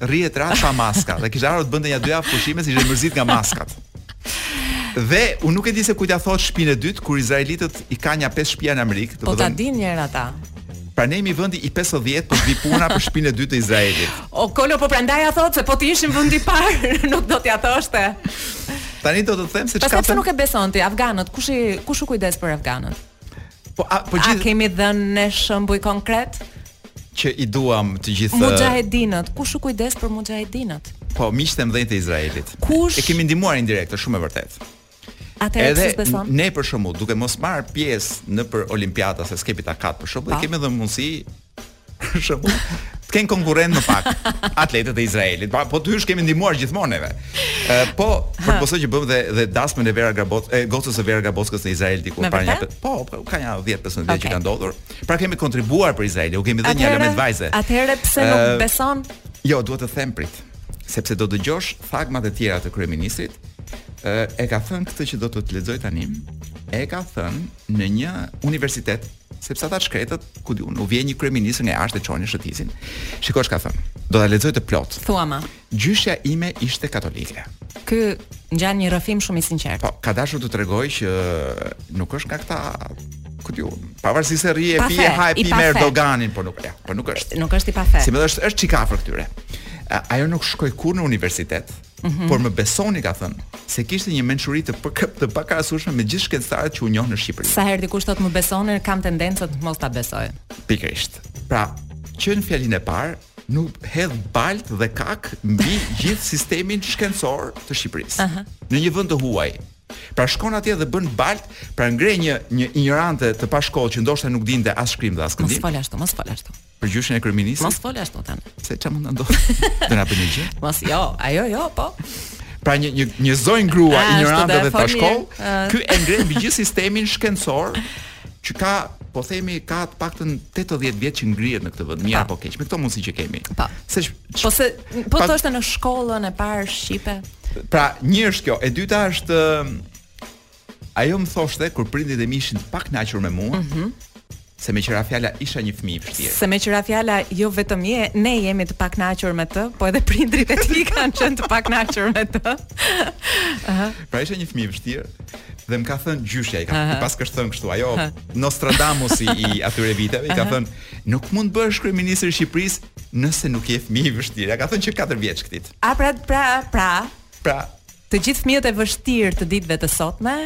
rrihet rehat pa maska dhe kishte ardhur të bënte një dy javë pushime se ishte mërzit nga maskat. Dhe unë nuk e di se kujt ja thot shpinë e dytë kur izraelitët i kanë nja pesë shtëpia në Amerikë, dy po të them. Po ta dinë njëherë ata. Pra ne jemi vendi i 50 po vjen puna për shpinë e dytë të Izraelit. O Kolo, po prandaj ja thot se po të ishim vendi i parë, nuk do t'ja thoshte. Tani do të them se çka. Pastaj pse nuk e beson ti afganët? Kush i kush u kujdes për afganët? Po a po gjithë A kemi dhënë ne shembuj konkret? Që i duam të gjithë Mujahedinët, kush u kujdes për Mujahedinët? Po miqtë e mëdhenj të Izraelit. Kush e kemi ndihmuar indirekt, është shumë e vërtetë. Atëherë edhe beson. Ne për shembull, duke mos marr pjesë nëpër Olimpiada se s'kemi takat për shembull, po. kemi dhënë mundësi Për shembull, të kenë konkurrent më pak atletët e Izraelit. Pa, po të hysh kemi ndihmuar gjithmonë neve. Ë po, për posa që bëmë dhe dhe dasmën e Vera Grabot, e gocës së Vera Grabockës në Izrael diku para një po, po ka nja 10-15 okay. që kanë ndodhur. Pra kemi kontribuar për Izraelin, u kemi dhënë një element vajze. Atëherë pse nuk uh, beson? Jo, duhet të them prit, sepse do dëgjosh thagmet e tjera të kryeministrit. Ë e ka thënë këtë që do të të lexoj tani. E ka thënë në një universitet sepse ata shkretët, ku diun, u vjen një kryeministër nga jashtë e çojnë shëtisin. Shiko ç'ka thënë. Do ta lexoj të plotë. Thuama. Gjyshja ime ishte katolike. Ky ngjan një rrëfim shumë i sinqertë. Po, ka dashur të tregoj që nuk është nga këta ku diun. Pavarësisht se rri e pi e ha e pi me Erdoganin, po nuk ja, po nuk është. Nuk është i pafe. Si më është është çikë afër këtyre. Ajo nuk shkoi kurrë në universitet, -hmm. Por më besoni ka thënë se kishte një mençuri të pak të pakrahasueshme me gjithë shkencëtarët që unë njoh në Shqipëri. Sa herë dikush thotë më besoni, kam tendencën të mos ta besoj. Pikërisht. Pra, që në fjalinë e parë nuk hedh baltë dhe kakë mbi gjithë sistemin shkencor të Shqipërisë. Uh -huh. Në një vend të huaj, Pra shkon atje dhe bën baltë, pra ngre një një injorante të pashkollë që ndoshta nuk dinte as shkrim dhe as këndim. Mos fol ashtu, mos fol ashtu. Për gjyshen e kryeministrit. Mos fol ashtu tani. Se çfarë mund të ndodhë? Do na bëni gjë? Mos jo, ajo jo, po. Pra një një një zonjë grua ah, injorante dhe pa shkollë, ah. ky e ngre mbi gjithë sistemin shkencor që ka po themi ka të paktën 80 vjet që ngrihet në këtë vend, mirë apo keq. Me këto mundësi që kemi. Pa. Se sh... po se po pa... thoshte në shkollën e parë shqipe. Pra, një është kjo, e dyta është Ajo më thoshte kur prindrit e mi ishin të pakënaqur me mua, se meqë ra fjala isha një fëmijë i vështirë. Se meqë ra fjala jo vetëm je, ne jemi të pakënaqur me të, po edhe prindrit e tij kanë qenë të pakënaqur me të. Ëh. Pra isha një fëmijë i vështirë dhe më ka thënë gjyshja i ka i paska thënë kështu ajo Nostradamusi i atyre viteve i ka thënë nuk mund të bëhesh kryeministër i Shqipërisë nëse nuk je fëmijë i vështirë. Ia ka thënë që 4 vjeç këtij. A pra pra pra pra Të gjithë fëmijët e vështirë të ditëve të sotme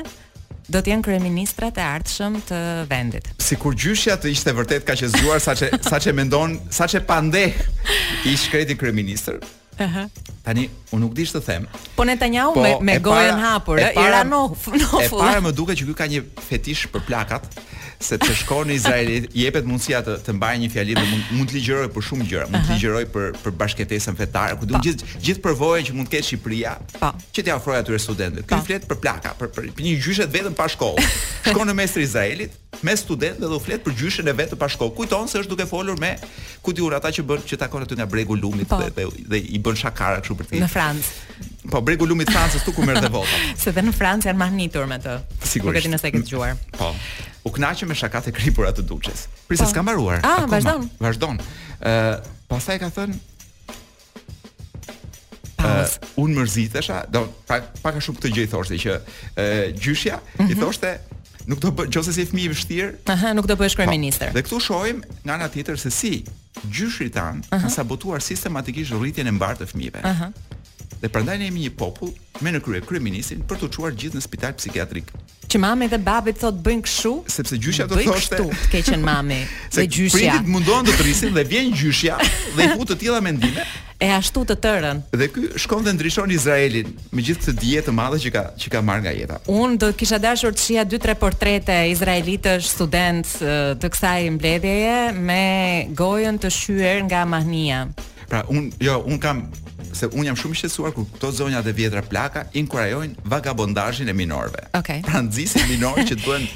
do të jenë kryeministrat e ardhshëm të vendit. Sikur gjyshja të ishte vërtet kaq e zgjuar saç e saç e mendon, saç e pandeh i shkreti kryeministër. Aha. Tani unë nuk di ç'të them. Po Netanyahu po, me me gojën hapur, ë, i ra no. E para më duket që ky ka një fetish për plakat sepse shkon në Izrael i jepet mundësia të të mbajë një fjalim dhe mund mund të ligjërojë për shumë gjëra, mund të ligjërojë për për bashkëjetesën fetare, ku do po. gjithë gjithë përvojën që mund të ketë Shqipëria, pa. Po. që t'i ofrojë atyre studentëve. Ky po. flet për plaka, për, për, për një gjyshe të veten pa shkollë. Shkon në mes të Izraelit, mes studentëve dhe u flet për gjyshen e vet të pa shkollë. Kujton se është duke folur me ku diun ata që bën që takon aty nga bregu i lumit dhe, dhe dhe i bën shakara kështu për të. Në Francë. Po bregu lumit Francës këtu ku merrte vota. Se dhe në Francë janë mahnitur me të. Sigurisht. Nuk e di nëse e ke dëgjuar. Po. U kënaqem me shakat e kripura të Duçes. Prit se po s'ka mbaruar. Ah, vazhdon. Vazhdon. Ë, pastaj ka thënë Uh, unë mërzitesha, do pak pak a shumë këtë gjë i thoshte që uh, gjyshja mm -hmm. i mhm. thoshte nuk do bë, nëse je fëmijë i vështirë, aha, nuk do bëhesh kryeministër. Po, dhe këtu shohim nga ana tjetër se si Gjyshet tona uh -huh. kanë sabotuar sistematikisht rritjen e mbarë të fëmijëve. Uh -huh. Dhe prandaj ne jemi një popull me në krye kryeministrin për t'u çuar gjithë në spital psikiatrik. Që mami dhe babi thotë bëje kështu, sepse gjyshja do të thoshte, bëje kështu, të keqen mami. Se gjyshja. Prindët mundohen të të rrisin dhe vjen gjyshja dhe i fut të tilla mendime. E ashtu të tërën. Dhe ky shkon dhe ndryshon Izraelin me gjithë këtë dije të madhe që ka që ka marrë nga jeta. Unë do kisha dashur të shija dy tre portrete izraelitësh studentë të kësaj mbledhjeje me gojën të shqyer nga mahnia. Pra unë, jo, unë kam, se unë jam shumë i shqetësuar kur këto zonja të vjetra plaka inkurajojnë vagabondazhin e minorëve. Okay. Pra nxisin minorët që të bëhen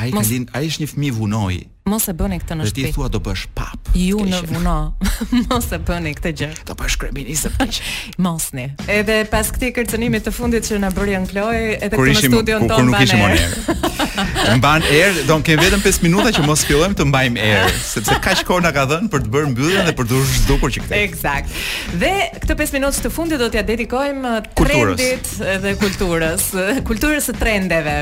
Ai ka lind, ai është një fëmijë Vunoi. Mos e bëni këtë në shtëpi. Dhe ti thua do bësh prapë. Jo në Vuno. Mos e bëni këtë gjë. Do bësh kryeministër të keq. Mosni. Edhe pas këtij kërcënimi të fundit që na bëri Ankloj, edhe këtu në studion tonë mban erë. Mban erë, do të kemi vetëm 5 minuta që mos fillojmë të mbajmë erë, sepse kaq kohë na ka dhënë për të bërë mbylljen dhe për t'u zhdukur që këtu. Eksakt. Dhe këto 5 minuta të fundit do t'ia dedikojmë trendit dhe kulturës, kulturës së trendeve.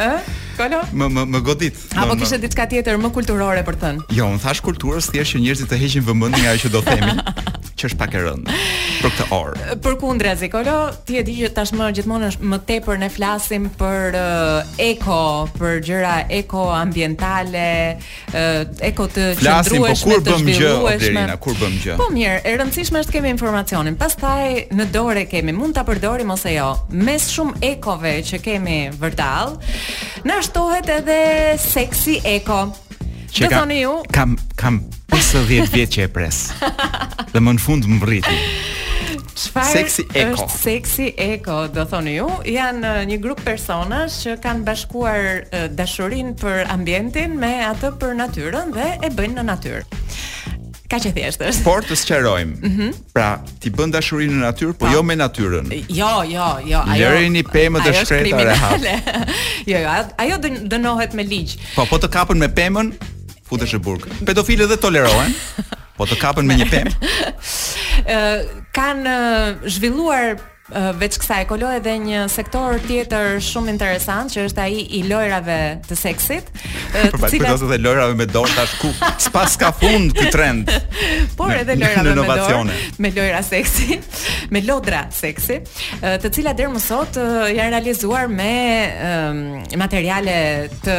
Ë? Kolo? Më më më godite. Apo kishte diçka tjetër më kulturore për të thënë? Jo, unë thashë kulturës thjesht që njerëzit të heqin vëmendjen nga ajo që do themi, që është pak e rëndë për këtë orë. Përkundrazi, Kolo, ti e di që tashmë gjithmonë e më tepër ne flasim për uh, eko, për gjëra eko ambientale, eko të qëndrueshme po të zhvillueshme. Gjë, kur bëmë gjë? Po mirë, e rëndësishme është të kemi informacionin. Pastaj në dorë e kemi, mund ta përdorim ose jo. Mes shumë ekove që kemi vërdallë, na shtohet edhe seksi eko. Çka, thoni ju? kam kam 50 vjet që e pres. Dhe më në fund mbërriti. Çfarë seksi eko. është seksi eko, do thoni ju, janë një grup personash që kanë bashkuar dashurinë për ambientin me atë për natyrën dhe e bëjnë në natyrë. Kaq e thjeshtë është. Po ta sqarojmë. Mm -hmm. Pra, ti bën dashurinë në natyrë, po, po jo me natyrën. Jo, jo, jo. Ajo Lërini pemët e shkreta rehat. jo, jo, ajo dënohet me ligj. Po, po të kapën me pemën, Futesh në burg. Pedofilët dhe tolerohen. Po të kapën me një pemë. Ë kanë zhvilluar veç kësaj Kolo edhe një sektor tjetër shumë interesant që është ai i lojrave të seksit. Po të cilat... edhe lojrave me dorë tash ku s'pas ka fund ky trend. Por edhe lojrave me dorë, me lojra seksi, me lodra seksi, të cilat deri më sot janë realizuar me materiale të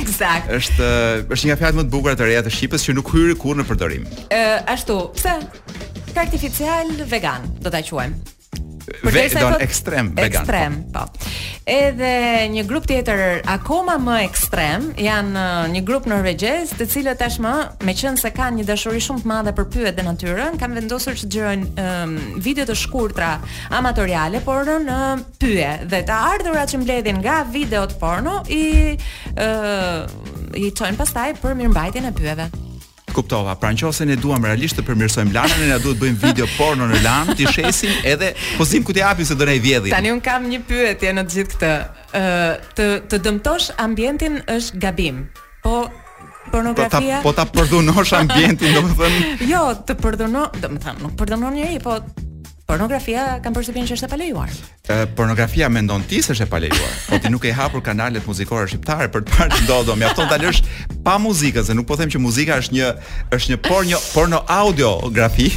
Eksakt. Është është nga fjalët më të bukura të reja të shqipes që nuk hyri kurrë në përdorim. Ë, ashtu, pse? Artificial vegan, do ta quajmë. Vegan ekstrem vegan. Ekstrem, po. Edhe një grup tjetër akoma më ekstrem janë uh, një grup norvegjez, të cilët tashmë, meqenëse kanë një dashuri shumë të madhe për pyjet dhe natyrën, kanë vendosur të xhirojnë um, video të shkurtra amatoriale porno në pyje dhe të ardhurat që mbledhin nga videot porno i ë uh, i çojnë pastaj për mirëmbajtjen e pyjeve. Kuptova. Pra në qoftë se ne duam realisht të përmirësojmë Lanën, ne duhet të bëjmë video porno në Lanë, t'i shesim edhe po s'dimë ku t'i japim se do na i vjedhin. Tani un kam një pyetje në të gjithë këtë. Ë uh, të të dëmtosh ambientin është gabim. Po pornografia. Po ta po ta përdhunosh ambientin, domethënë. jo, të përdhunosh, domethënë, nuk përdhunon njeri, po Pornografia kam përshtypjen që është e palejuar. Ë pornografia mendon ti se është e palejuar. Po ti nuk ke hapur kanalet muzikore shqiptare për të parë çdo ditë. Mjafton ta lësh pa muzikë, se nuk po them që muzika është një është një porno porno audio grafi.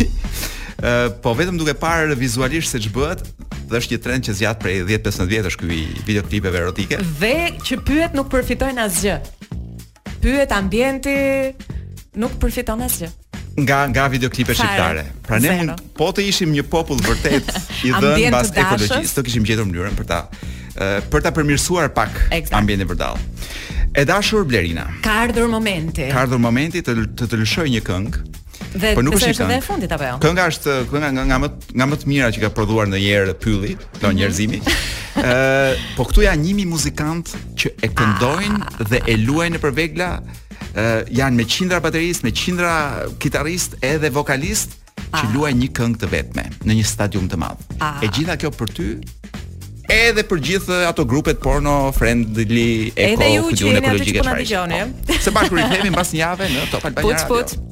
Ë po vetëm duke parë vizualisht se ç'bëhet, dhe është një trend që zgjat prej 10-15 vjetësh ky i videoklipeve erotike. Dhe që pyjet nuk përfitojnë asgjë. Pyjet, ambienti nuk përfiton asgjë nga nga videoklipet shqiptare. Pra ne mund po të ishim një popull vërtet i dhënë pas ekologjisë, do kishim gjetur mënyrën për ta për ta përmirësuar pak ambientin vërdallë. E dashur Blerina. Ka ardhur momenti. Ka ardhur momenti të të, të lëshoj një këngë. Dhe po nuk është edhe e fundit apo jo? Kënga është kënga nga nga më nga më të mirat që ka prodhuar ndonjëherë pylli, do mhm. njerëzimi. Ëh, po këtu janë 1000 muzikantë që e këndojnë ah. dhe e luajnë nëpër vegla. Ëh, janë me qindra bateristë, me qindra kitaristë edhe vokalistë që ah. luajnë një këngë të vetme në një stadium të madh. Ah. E gjitha kjo për ty edhe për gjithë ato grupet porno friendly eco edhe ju që jeni aty që po na dëgjoni po, se bashkë rikthehemi mbas një jave në Top Albania Radio